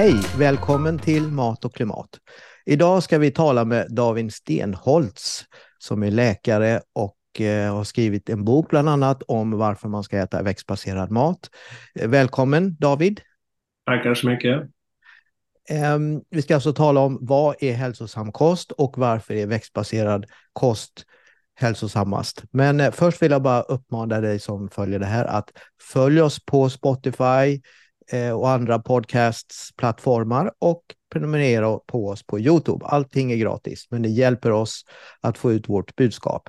Hej! Välkommen till Mat och klimat. Idag ska vi tala med David Stenholtz som är läkare och eh, har skrivit en bok bland annat om varför man ska äta växtbaserad mat. Eh, välkommen David! Tackar så mycket! Ehm, vi ska alltså tala om vad är hälsosam kost och varför är växtbaserad kost hälsosammast. Men eh, först vill jag bara uppmana dig som följer det här att följ oss på Spotify, Eh, och andra podcastplattformar och prenumerera på oss på Youtube. Allting är gratis, men det hjälper oss att få ut vårt budskap.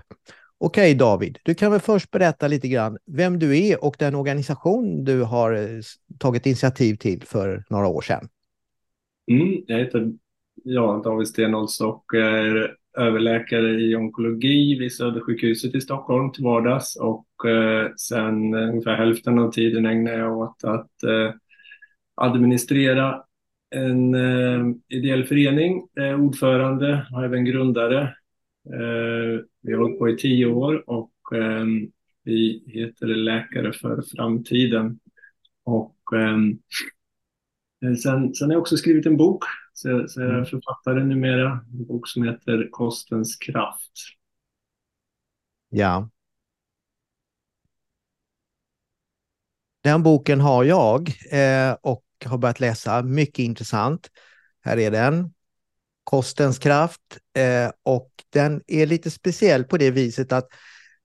Okej David, du kan väl först berätta lite grann vem du är och den organisation du har eh, tagit initiativ till för några år sedan. Mm, jag heter ja, David Stenholtz och är överläkare i onkologi vid Södersjukhuset i Stockholm till vardags och eh, sen ungefär hälften av tiden ägnar jag åt att eh, administrera en eh, ideell förening, eh, ordförande och även grundare. Eh, vi har hållit på i tio år och eh, vi heter Läkare för framtiden. Och eh, sen, sen har jag också skrivit en bok, så, så jag är mm. författare numera, en bok som heter Kostens kraft. Ja, Den boken har jag eh, och har börjat läsa. Mycket intressant. Här är den. Kostens kraft. Eh, och den är lite speciell på det viset att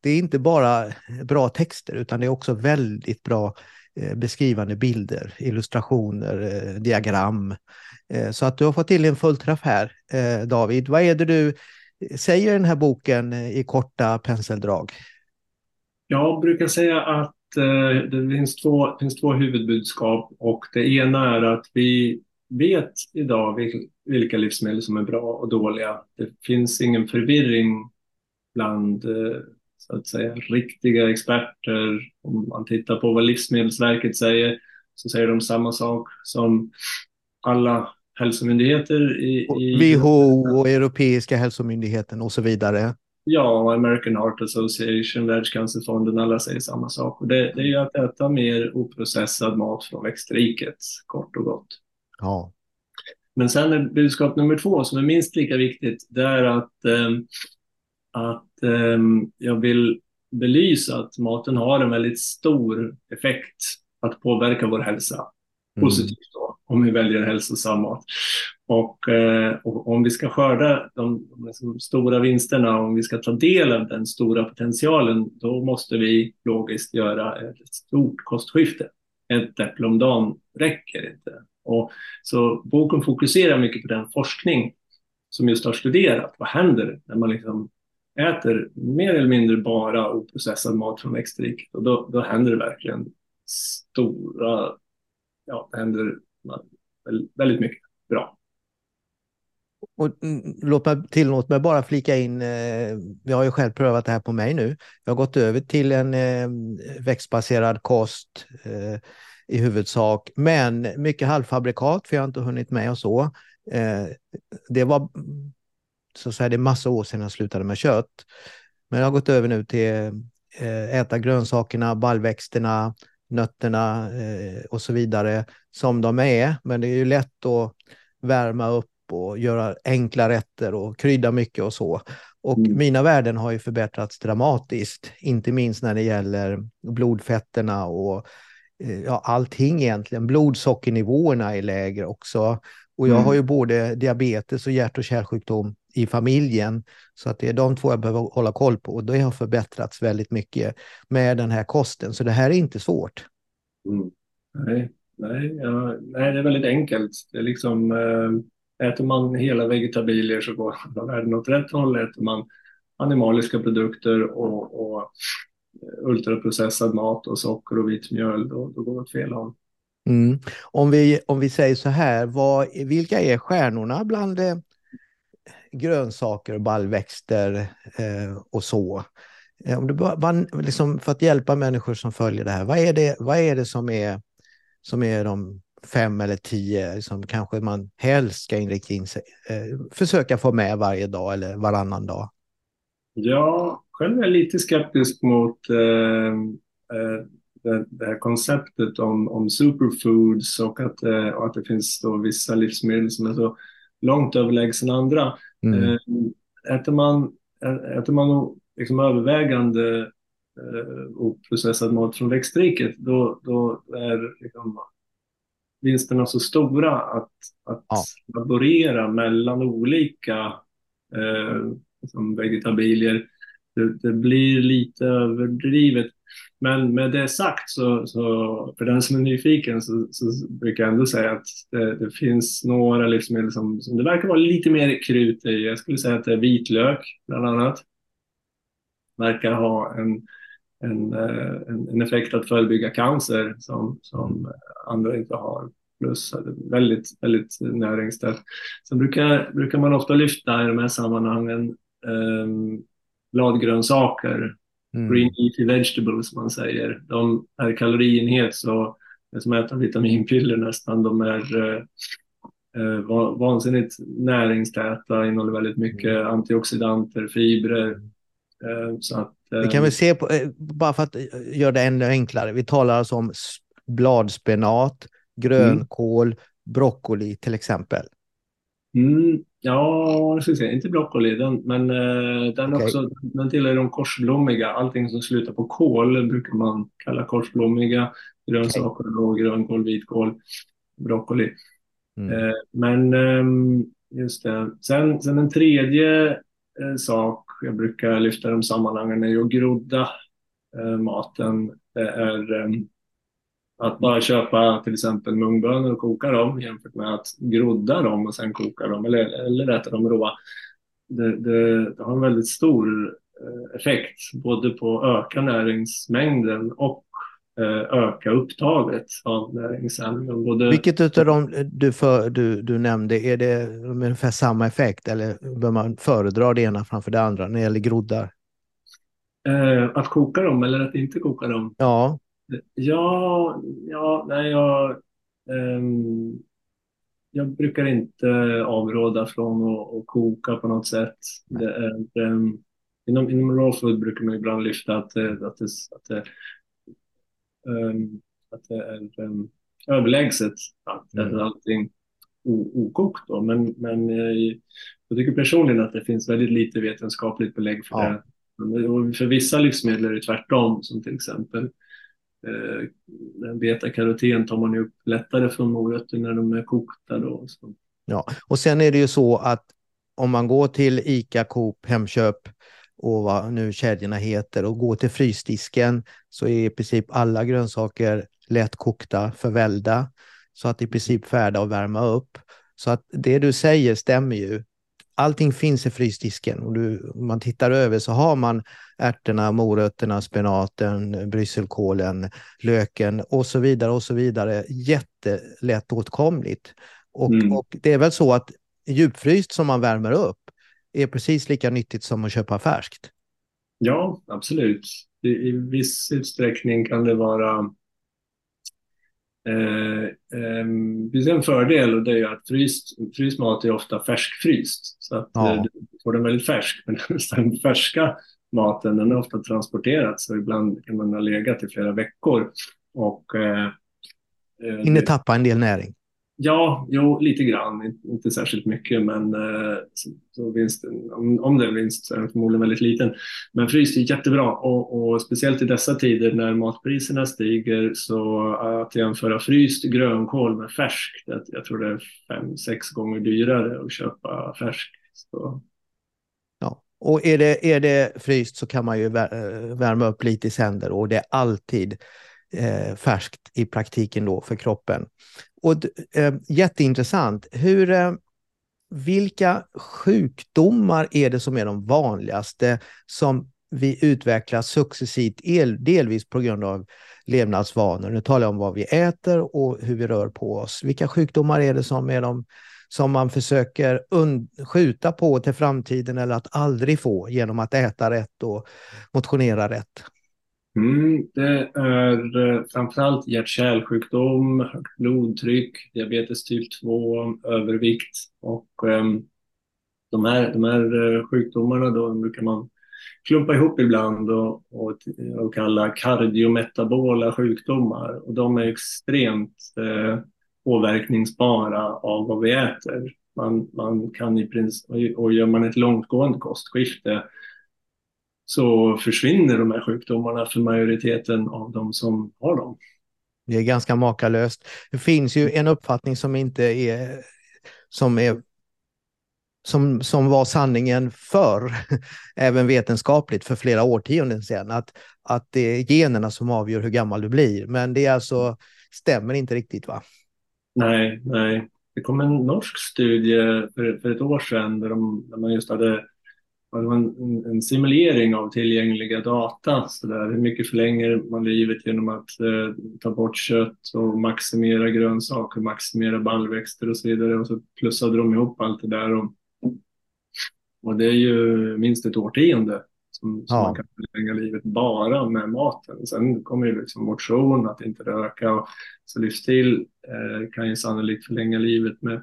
det är inte bara bra texter utan det är också väldigt bra eh, beskrivande bilder, illustrationer, eh, diagram. Eh, så att du har fått till en fullträff här, eh, David. Vad är det du säger i den här boken eh, i korta penseldrag? Jag brukar säga att Eh, det finns två, finns två huvudbudskap och det ena är att vi vet idag vilka livsmedel som är bra och dåliga. Det finns ingen förvirring bland eh, så att säga riktiga experter. Om man tittar på vad Livsmedelsverket säger så säger de samma sak som alla hälsomyndigheter i, i WHO och Europeiska hälsomyndigheten och så vidare. Ja, American Heart Association, Världscancerfonden, alla säger samma sak. Och det, det är ju att äta mer oprocessad mat från växtriket, kort och gott. Ja. Men sen är budskap nummer två, som är minst lika viktigt, det är att, eh, att eh, jag vill belysa att maten har en väldigt stor effekt att påverka vår hälsa. Mm. Positivt då, om vi väljer hälsosam mat. Och, eh, och, om vi ska skörda de, de liksom stora vinsterna, om vi ska ta del av den stora potentialen, då måste vi logiskt göra ett stort kostskifte. Ett äpple om dagen räcker inte. Och, så boken fokuserar mycket på den forskning som just har studerat vad händer när man liksom äter mer eller mindre bara oprocessad mat från växtriket. Och då, då händer det verkligen stora, ja, det händer väldigt mycket bra. Och mm, låt mig, tillåt mig bara flika in, eh, jag har ju själv prövat det här på mig nu. Jag har gått över till en eh, växtbaserad kost eh, i huvudsak, men mycket halvfabrikat för jag har inte hunnit med och så. Eh, det var så att säga, det är massa år sedan jag slutade med kött. Men jag har gått över nu till eh, äta grönsakerna, baljväxterna, nötterna eh, och så vidare som de är. Men det är ju lätt att värma upp och göra enkla rätter och krydda mycket och så. Och mm. mina värden har ju förbättrats dramatiskt, inte minst när det gäller blodfetterna och eh, ja, allting egentligen. Blodsockernivåerna är lägre också. Och jag mm. har ju både diabetes och hjärt och kärlsjukdom i familjen. Så att det är de två jag behöver hålla koll på och det har förbättrats väldigt mycket med den här kosten. Så det här är inte svårt. Mm. Nej, nej, ja, nej, det är väldigt enkelt. Det är liksom eh Äter man hela vegetabilier så går världen åt rätt håll. Äter man animaliska produkter och, och ultraprocessad mat och socker och vitt mjöl, då, då går det åt fel håll. Mm. Om, vi, om vi säger så här, vad, vilka är stjärnorna bland eh, grönsaker, baljväxter eh, och så? Eh, om du bara, liksom, för att hjälpa människor som följer det här, vad är det, vad är det som, är, som är de fem eller tio som kanske man helst ska inrikta in sig, eh, försöka få med varje dag eller varannan dag? Ja, själv är jag lite skeptisk mot eh, eh det, det här konceptet om, om superfoods och att, eh, och att det finns då vissa livsmedel som är så långt överlägsna andra. Mm. Eh, äter man, äter man liksom övervägande eh, oprocessad mat från växtriket, då, då är liksom vinsterna så stora att, att ja. laborera mellan olika eh, liksom vegetabilier, det, det, blir lite överdrivet. Men med det sagt så, så för den som är nyfiken så, så brukar jag ändå säga att det, det, finns några livsmedel som, som det verkar vara lite mer krut i. Jag skulle säga att det är vitlök bland annat. Verkar ha en, en, eh, en, en effekt att förebygga cancer som, som andra inte har. Plus väldigt, väldigt näringstätt. Sen brukar, brukar man ofta lyfta i de här sammanhangen eh, bladgrönsaker Mm. Green leafy vegetables man säger. De är kalorienhet så som äta vitaminpiller nästan. De är eh, eh vansinnigt näringstäta, innehåller väldigt mycket mm. antioxidanter, fibrer. Eh, så att, eh, vi kan väl se på, eh, bara för att göra det ännu enklare. Vi talar alltså om bladspenat, grönkål, mm. broccoli till exempel. Mm, ja, ska säga, inte broccoli, den, men uh, den, okay. också, den tillhör de korsblommiga. Allting som slutar på kål brukar man kalla korsblommiga. Grönsaker, okay. grönkål, vitkål, broccoli. Mm. Uh, men um, just det. Sen, sen en tredje uh, sak jag brukar lyfta i de sammanhangen är ju att grodda maten. Det är um, att bara köpa till exempel mungbönor och koka dem jämfört med att grodda dem och sen koka dem eller, eller äta dem råa. Det, det, det har en väldigt stor eh, effekt både på att öka näringsmängden och eh, öka upptaget av näringsämnen. Både... Vilket av dem du, för, du, du nämnde, är det ungefär samma effekt eller bör man föredra det ena framför det andra när det gäller groddar? Eh, att koka dem eller att inte koka dem? Ja. Ja, ja, nej, jag, um, jag brukar inte avråda från att, att koka på något sätt. Det är, um, inom, inom raw food brukar man ibland lyfta att, att, det, att, det, um, att det är um, överlägset att mm. allting okokt. Då. Men, men jag tycker personligen att det finns väldigt lite vetenskapligt belägg för ja. det. För vissa livsmedel är det tvärtom, som till exempel eh, betakaroten tar man ju upp lättare från morötter när de är kokta. Då, så. Ja, och sen är det ju så att om man går till ICA, Coop, Hemköp och vad nu kedjorna heter och går till frysdisken så är i princip alla grönsaker lättkokta, förvällda så att i princip färdiga att värma upp. Så att det du säger stämmer ju allting finns i frysdisken och du, man tittar över så har man ärtorna, morötterna, spenaten, brysselkålen, löken och så vidare och så vidare. Jättelätt åtkomligt. Och, mm. och det är väl så att djupfryst som man värmer upp är precis lika nyttigt som att köpa färskt. Ja, absolut. I, i viss utsträckning kan det vara det finns en fördel och det är att fryst, fryst mat är ofta färskfryst. Så att ja. eh, du får den väldigt färsk. Men den färska maten den är ofta transporterad så ibland kan man ha legat i flera veckor. Och, eh, eh Hinner tappa en del näring. Ja, jo, lite grann. Inte särskilt mycket, men eh, så, så vinsten, om, om det är vinst så är den förmodligen väldigt liten. Men fryst är jättebra och, och speciellt i dessa tider när matpriserna stiger så eh, att jämföra fryst grönkål med färskt, jag, jag tror det är fem, sex gånger dyrare att köpa färsk. Så. Ja, och är det, är det fryst så kan man ju eh, värma upp lite i sänder och det är alltid eh, färskt i praktiken då för kroppen. Och eh, jätteintressant. Hur, eh, vilka sjukdomar är det som är de vanligaste som vi utvecklar successivt, delvis på grund av levnadsvanor. Nu talar jag om vad vi äter och hur vi rör på oss. Vilka sjukdomar är det som är de som man försöker skjuta på till framtiden eller att aldrig få genom att äta rätt och motionera rätt? Mm, det är eh, framförallt hjärt-kärlsjukdom, högt blodtryck, diabetes typ 2, övervikt och um, de här, de här eh, sjukdomarna då brukar man klumpa ihop ibland och, och, och kalla kardiometabola sjukdomar. Och de är extremt eh, påverkningsbara av vad vi äter. Man, man kan i princip, och gör man ett långtgående kostskifte så försvinner de här sjukdomarna för majoriteten av de som har dem. Det är ganska makalöst. Det finns ju en uppfattning som inte är som är som, som var sanningen förr, även vetenskapligt för flera årtionden sedan, att, att det är generna som avgör hur gammal du blir. Men det alltså, stämmer inte riktigt va? Nej, nej. Det kom en norsk studie för, för ett år sedan där, de, där man just hade en, en, simulering av tillgängliga data. Så där, hur mycket förlänger man livet genom att eh, ta bort kött och maximera grönsaker, maximera baljväxter och så vidare. Och så plussade de ihop allt det där. Och, och det är ju minst ett årtionde som, som ja. man kan förlänga livet bara med maten. Sen kommer ju liksom motion, att inte röka och så livsstil eh, kan ju sannolikt förlänga livet med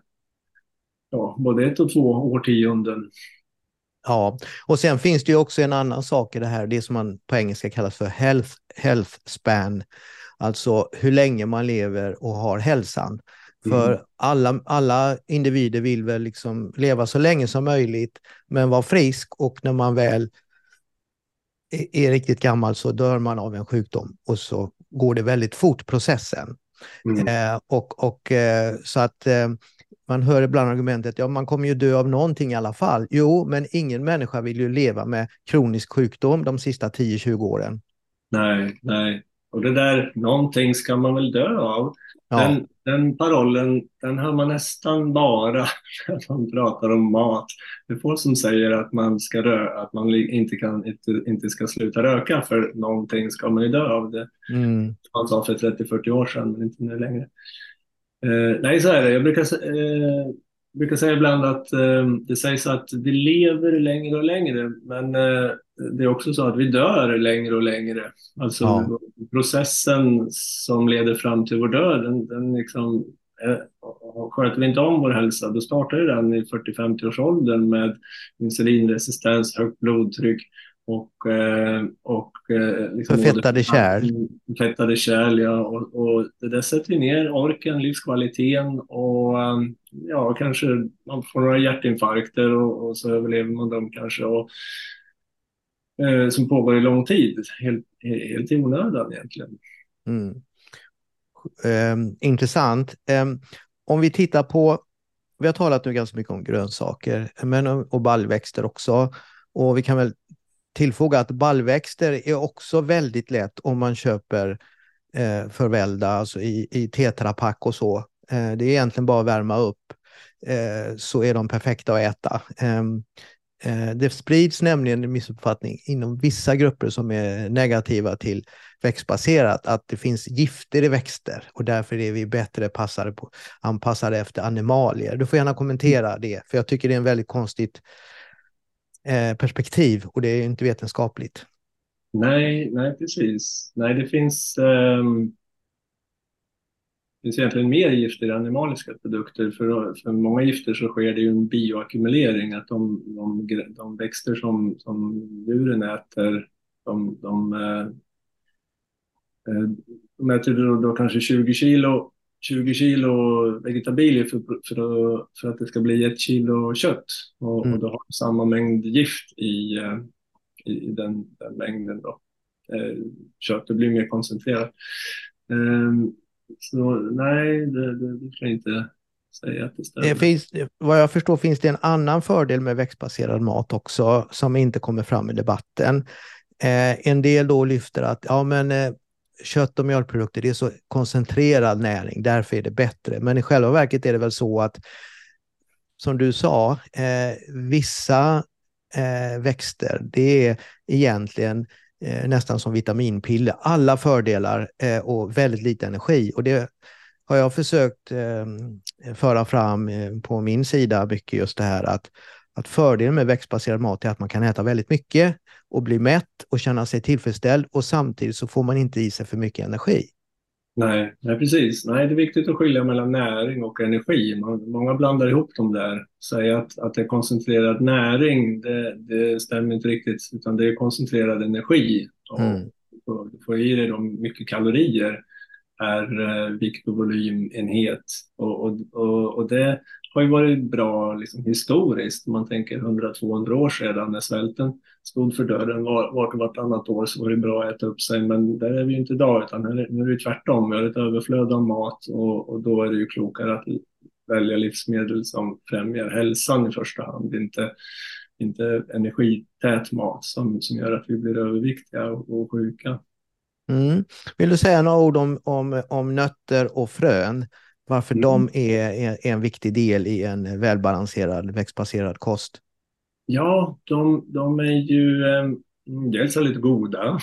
ja, både ett och två årtionden. Ja, och sen finns det ju också en annan sak i det här, det som man på engelska kallar för health, health span. Alltså hur länge man lever och har hälsan. För mm. alla, alla individer vill väl liksom leva så länge som möjligt, men vara frisk och när man väl är, är riktigt gammal så dör man av en sjukdom och så går det väldigt fort processen. Mm. Eh, och, och, eh, så att eh, man hör ibland argumentet, ja man kommer ju dö av någonting i alla fall. Jo, men ingen människa vill ju leva med kronisk sjukdom de sista 10-20 åren. Nej, nej. Och det där, någonting ska man väl dö av. Ja. Den, den parollen, den hör man nästan bara när man pratar om mat. Det är få som säger att man, ska rö att man inte, kan, inte, inte ska sluta röka för någonting ska man ju dö av det. Mm. Man sa för 30-40 år sedan, men inte nu längre. Eh, nej, så är det. Jag brukar, eh, brukar säga ibland att eh, det sägs att vi lever längre och längre, men eh, det är också så att vi dör längre och längre. Alltså ja. processen som leder fram till vår död, den, den liksom, eh, sköter vi inte om vår hälsa, då startar den i 40-50-årsåldern med insulinresistens, högt blodtryck, och, eh, och eh, liksom Förfettade kärl. Förfettade kärl, ja. Och, och det där sätter ner orken, livskvaliteten och um, ja, kanske man får några hjärtinfarkter och, och så överlever man dem kanske. Och, eh, som pågår i lång tid, helt, helt i onödan egentligen. Mm. Um, intressant. Um, om vi tittar på, vi har talat nu ganska mycket om grönsaker men, och baljväxter också. Och vi kan väl tillfoga att baljväxter är också väldigt lätt om man köper eh, förvälda, alltså i, i tetrapack och så. Eh, det är egentligen bara att värma upp eh, så är de perfekta att äta. Ehm, eh, det sprids nämligen en missuppfattning inom vissa grupper som är negativa till växtbaserat att det finns gifter i växter och därför är vi bättre passade på, anpassade efter animalier. Du får gärna kommentera det, för jag tycker det är en väldigt konstigt Eh, perspektiv och det är inte vetenskapligt. Nej, nej precis. Nej, det finns, um, det finns egentligen mer gifter i animaliska produkter. För, för många gifter så sker det ju en bioackumulering, att de, de, de växter som, som djuren äter, de, de, uh, de äter då, då kanske 20 kilo 20 kilo vegetabilier för, för, för att det ska bli ett kilo kött. Och, mm. och då har du samma mängd gift i, eh, i, i den, den, mängden. Då. Eh, köttet blir mer koncentrerat. Eh, så nej, det, det, det kan jag inte säga att det stämmer. Det finns, vad jag förstår finns det en annan fördel med växtbaserad mat också som inte kommer fram i debatten. Eh, en del då lyfter att ja, men, eh, kött och mjölkprodukter, det är så koncentrerad näring, därför är det bättre. Men i själva verket är det väl så att, som du sa, eh, vissa eh, växter, det är egentligen eh, nästan som vitaminpiller. Alla fördelar eh, och väldigt lite energi. Och det har jag försökt eh, föra fram eh, på min sida mycket, just det här att att fördelen med växtbaserad mat är att man kan äta väldigt mycket och bli mätt och känna sig tillfredsställd och samtidigt så får man inte i sig för mycket energi. Nej, nej, precis. Nej, det är viktigt att skilja mellan näring och energi. Man, många blandar ihop dem där. Säga att, att det är koncentrerad näring, det, det stämmer inte riktigt, utan det är koncentrerad energi. Mm. Och, du får i dig de mycket kalorier per eh, vikt och volymenhet. Och, och, och, och det har ju varit bra liksom, historiskt. Man tänker 100-200 år sedan när svälten stod för dörren vart och vartannat år så var det bra att äta upp sig. Men där är vi ju inte idag utan nu är det tvärtom. Vi har ett överflöd av mat och, och då är det ju klokare att välja livsmedel som främjar hälsan i första hand. Inte, inte energität mat som, som gör att vi blir överviktiga och, och sjuka. Mm. Vill du säga några ord om, om, om nötter och frön? Varför mm. de är, är, en viktig del i en välbalanserad växtbaserad kost? Ja, de, de är ju eh, dels lite goda.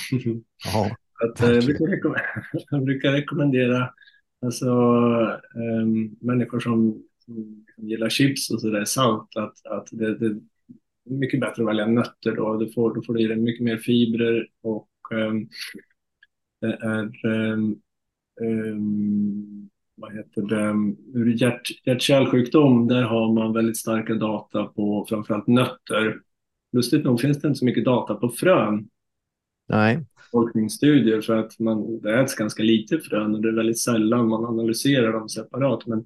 Ja, att, eh, jag, brukar jag brukar rekommendera alltså, eh, människor som, som gillar chips och sådär salt att, att det, det, är mycket bättre att välja nötter då. Du får, du får i dig mycket mer fibrer och um, det är um, um, vad heter det, ur hjärt, hjärt-kärlsjukdom, där har man väldigt starka data på framförallt nötter. Lustigt nog finns det inte så mycket data på frön. Nej. Forskningsstudier för att man, det äts ganska lite frön och det är väldigt sällan man analyserar dem separat. Men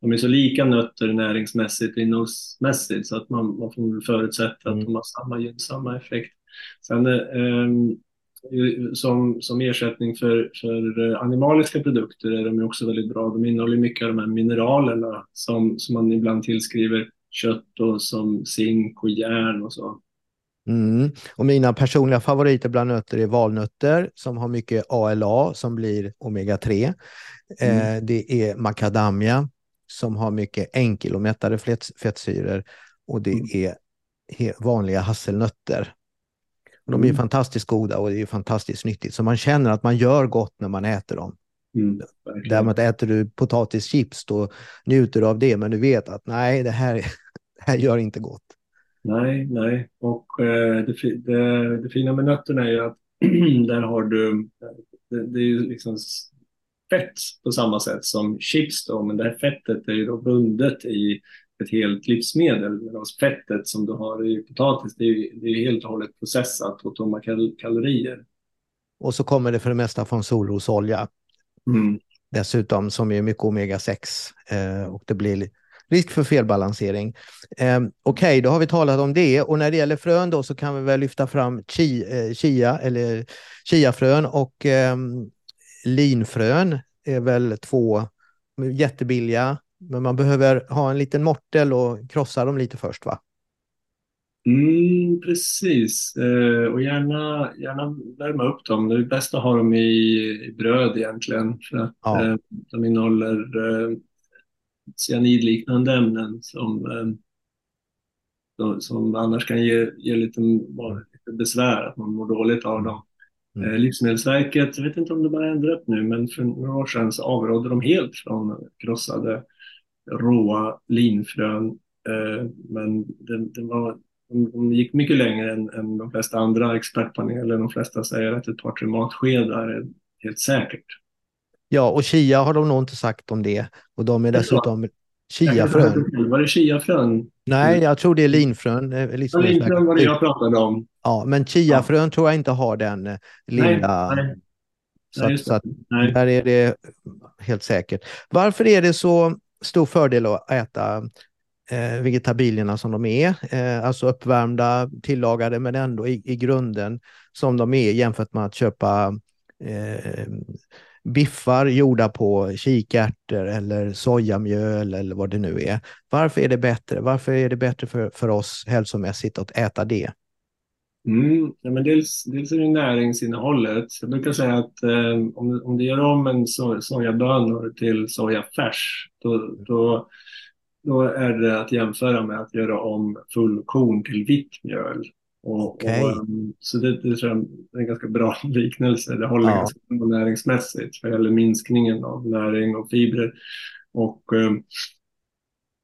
de är så lika nötter näringsmässigt och innehållsmässigt så att man, man får förutsätta att mm. de har samma gynnsamma effekt. Sen eh, som, som ersättning för, för eh, animaliska produkter är de också väldigt bra. De innehåller mycket av de här mineralerna som, som man ibland tillskriver kött och som zink och järn och så. Mm. Och mina personliga favoriter bland nötter är valnötter som har mycket ALA som blir omega-3. Mm. Eh, det är macadamia som har mycket enkel och mättade fettsyror och det mm. är vanliga hasselnötter de är mm. fantastiskt goda och det är fantastiskt nyttigt. Så man känner att man gör gott när man äter dem. Mm, Däremot äter du potatischips då njuter du av det, men du vet att nej, det här, det här gör inte gott. Nej, nej. Och eh, det, det, det, fina med nötterna är ju att där har du, det, det är ju liksom fett på samma sätt som chips då, men det här fettet är ju då bundet i ett helt livsmedel. Medan fettet som du har i potatis, det är, det är helt och hållet processat och tomma kal kalorier. Och så kommer det för det mesta från solrosolja. Mm. Dessutom som är mycket omega-6 eh, och det blir risk för felbalansering. Eh, Okej, okay, då har vi talat om det och när det gäller frön då så kan vi väl lyfta fram chi, eh, chia eller chiafrön och eh, linfrön är väl två jättebilliga men man behöver ha en liten mortel och krossa dem lite först va? Mm, precis, eh, och gärna, gärna värma upp dem. Det är bäst att ha dem i, i bröd egentligen. För att ja. eh, de innehåller eh, cyanidliknande ämnen som, eh, som annars kan ge, ge lite, lite besvär, att man mår dåligt av dem. Mm. Livsmedelsverket, jag vet inte om det bara ändrat nu, men för några år sedan så avrådde de helt från krossade råa linfrön. Eh, men det, det var, de, gick mycket längre än, än de flesta andra expertpaneler. De flesta säger att ett par, tre matskedar är helt säkert. Ja, och chia har de nog inte sagt om det. Och de är dessutom chiafrön. Var det chiafrön? Nej, jag tror det är linfrön. Eh, linfrön var det jag pratade om. Ja, men chiafrön ja. tror jag inte har den eh, lilla... Nej, nej. Så, att, så att där är det helt säkert. Varför är det så stor fördel att äta eh, vegetabilierna som de är, eh, alltså uppvärmda, tillagade men ändå i, i grunden som de är jämfört med att köpa eh, biffar gjorda på kikärtor eller sojamjöl eller vad det nu är. Varför är det bättre? Varför är det bättre för, för oss hälsomässigt att äta det? Mm, ja, men dels, dels är det näringsinnehållet. Jag brukar säga att eh, om, om du gör om en so sojabönor till sojafärs, då, då, då är det att jämföra med att göra om fullkorn till vitt mjöl. Och, okay. och, ehm, så det, det tror jag är en ganska bra liknelse. Det håller ja. ganska bra näringsmässigt vad gäller minskningen av näring och fibrer. Och, ehm,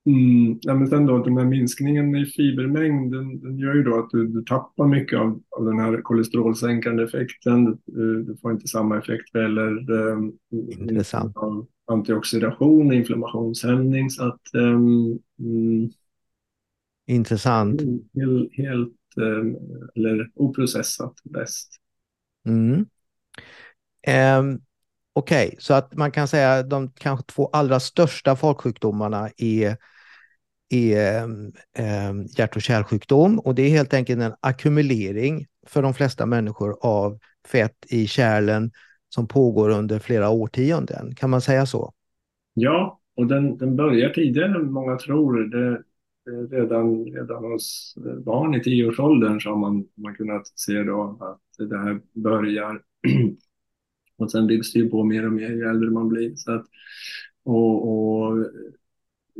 Mm, ja, men sen då den här minskningen i fibermängd, den, den gör ju då att du, du tappar mycket av, av den här kolesterolsänkande effekten. Du, du får inte samma effekt um, Intressant. av antioxidation inflammationshämning. Så att, mm, Intressant. helt, helt um, eller oprocessat bäst. Mm. Um, Okej, så att man kan säga att de kanske två allra största folksjukdomarna är, är eh, hjärt och kärlsjukdom och det är helt enkelt en ackumulering för de flesta människor av fett i kärlen som pågår under flera årtionden. Kan man säga så? Ja, och den, den börjar tidigare än många tror. Det, det redan, redan hos eh, barn i tioårsåldern så har man, man kunnat se då att det här börjar Och sen byggs det ju på mer och mer ju äldre man blir. Så att, och, och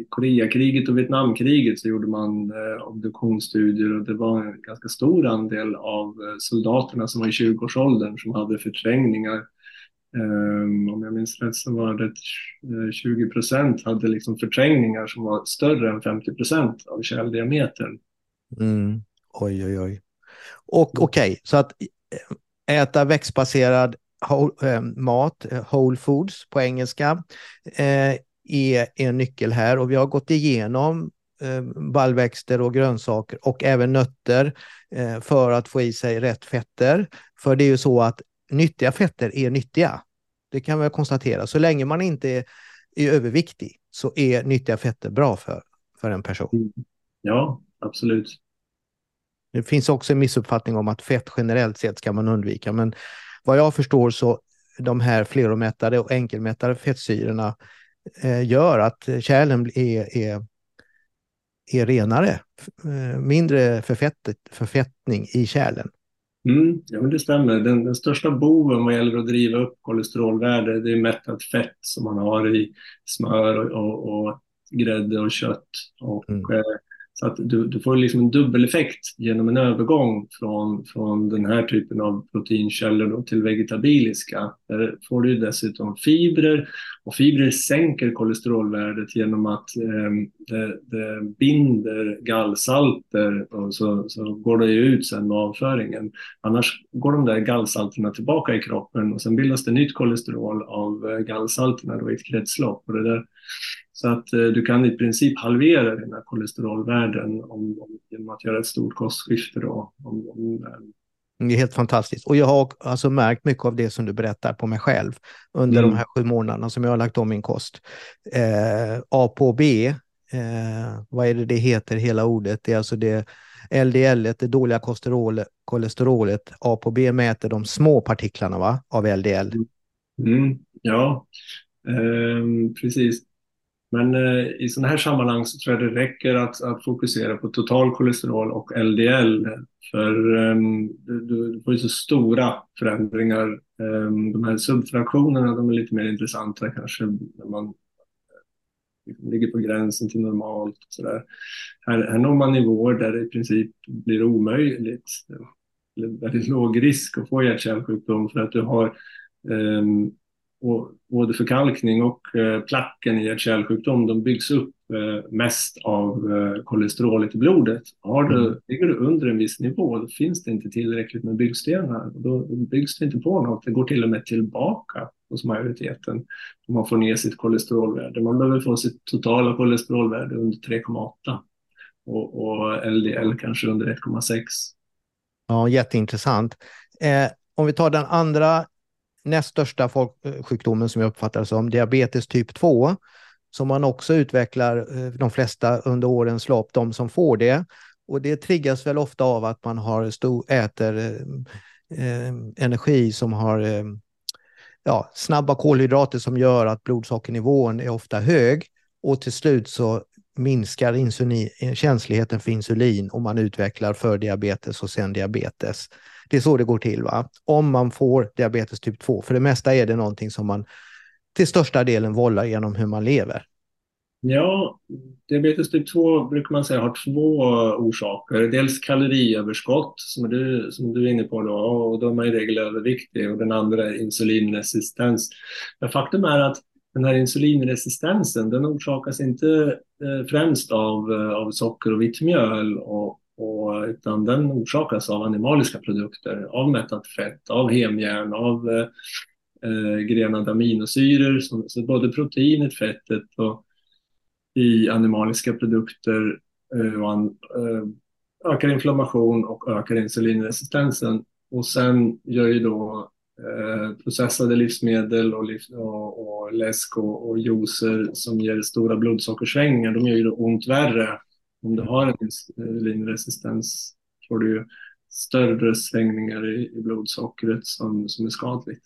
i Koreakriget och Vietnamkriget så gjorde man eh, obduktionsstudier och det var en ganska stor andel av eh, soldaterna som var i 20-årsåldern som hade förträngningar. Um, om jag minns rätt så var det eh, 20 procent hade liksom förträngningar som var större än 50 procent av kärldiametern. Mm. Oj, oj, oj. Och okej, okay, så att eh, äta växtbaserad whole, eh, mat, whole foods på engelska, eh, är en nyckel här och vi har gått igenom baljväxter och grönsaker och även nötter för att få i sig rätt fetter. För det är ju så att nyttiga fetter är nyttiga. Det kan vi konstatera. Så länge man inte är, är överviktig så är nyttiga fetter bra för, för en person. Mm. Ja, absolut. Det finns också en missuppfattning om att fett generellt sett ska man undvika, men vad jag förstår så de här fleromättade och enkelmättade fettsyrorna eh, gör att kärlen är, är, är renare, eh, mindre förfettet, förfettning i kärlen. Mm, ja, men det stämmer. Den, den, största boven vad gäller att driva upp kolesterolvärde det är mättat fett som man har i smör och, och, och grädde och kött. Och, mm. eh, så att du, du får liksom en dubbeleffekt genom en övergång från, från den här typen av proteinkällor till vegetabiliska. Där får du dessutom fibrer och fibrer sänker kolesterolvärdet genom att eh, det, det, binder gallsalter och så, så går det ut sen med avföringen. Annars går de där gallsalterna tillbaka i kroppen och sen bildas det nytt kolesterol av eh, gallsalterna gallsalterna i ett kretslopp. Och det där så att eh, du kan i princip halvera dina kolesterolvärden om, om, genom att göra ett stort kostskifte. Då, om, om, det är helt fantastiskt. Och jag har alltså märkt mycket av det som du berättar på mig själv under mm. de här sju månaderna som jag har lagt om min kost. Eh, A på B, eh, vad är det det heter, hela ordet? Det är alltså det LDL, det dåliga kolesterol, kolesterolet. A på B mäter de små partiklarna va? av LDL. Mm. Ja, eh, precis. Men eh, i sådana här sammanhang så tror jag det räcker att, att fokusera på total kolesterol och LDL. För um, du, du, får ju så stora förändringar. Um, de här subfraktionerna de är lite mer intressanta kanske när man eh, liksom ligger på gränsen till normalt. Och så där. Här, här når man nivåer där det i princip blir omöjligt. Eller väldigt låg risk att få hjärt-kärlsjukdom för att du har um, och både förkalkning och eh, placken i hjärt-kärlsjukdom de byggs upp eh, mest av eh, kolesterolet i blodet. Har du, mm. Ligger du under en viss nivå då finns det inte tillräckligt med byggstenar. Då byggs det inte på något. Det går till och med tillbaka hos majoriteten om man får ner sitt kolesterolvärde. Man behöver få sitt totala kolesterolvärde under 3,8 och, och LDL kanske under 1,6. Ja, jätteintressant. Eh, om vi tar den andra näst största folksjukdomen eh, som jag uppfattar som, diabetes typ 2, som man också utvecklar, eh, de flesta under årens lopp, de som får det. Och det triggas väl ofta av att man har stor, äter eh, eh energi som har eh, ja, snabba kolhydrater som gör att blodsockernivån är ofta hög och till slut så minskar insulin, känsligheten för insulin och man utvecklar för diabetes och sen diabetes. Det är så det går till, va? om man får diabetes typ 2. För det mesta är det någonting som man till största delen vållar genom hur man lever. Ja, diabetes typ 2 brukar man säga har två orsaker. Dels kaloriöverskott som du, som du är inne på då, och då är man i regel överviktig och den andra är insulinresistens. Men faktum är att den här insulinresistensen, den orsakas inte eh, främst av, eh, av socker och vitt mjöl, och, utan den orsakas av animaliska produkter, av mättat fett, av hemjärn, av eh, eh grenade aminosyror, så, så både proteinet, fettet och i animaliska produkter eh, och an, eh, ökar inflammation och ökar insulinresistensen. Och sen gör ju då Eh, processade livsmedel och, liv, och, och läsk och, och juicer som ger stora blodsockersvängningar, de gör ju ont värre. Om du har en insulinresistens eh, får du ju större svängningar i, i blodsockret som, som är skadligt.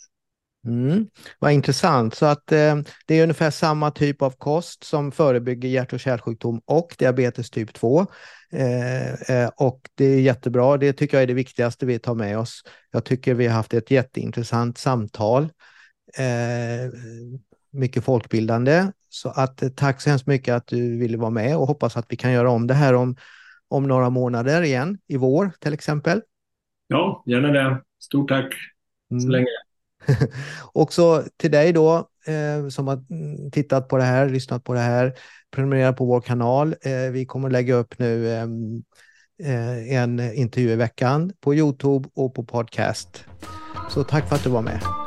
Mm, vad intressant. Så att eh, det är ungefär samma typ av kost som förebygger hjärt och kärlsjukdom och diabetes typ 2. Eh, eh, och det är jättebra. Det tycker jag är det viktigaste vi tar med oss. Jag tycker vi har haft ett jätteintressant samtal. Eh, mycket folkbildande. Så att eh, tack så hemskt mycket att du ville vara med och hoppas att vi kan göra om det här om, om några månader igen, i vår till exempel. Ja, gärna det. Stort tack så mm. länge. Också till dig då eh, som har tittat på det här, lyssnat på det här, prenumerera på vår kanal. Eh, vi kommer lägga upp nu ehm, eh, en intervju i veckan på Youtube och på podcast. Så tack för att du var med.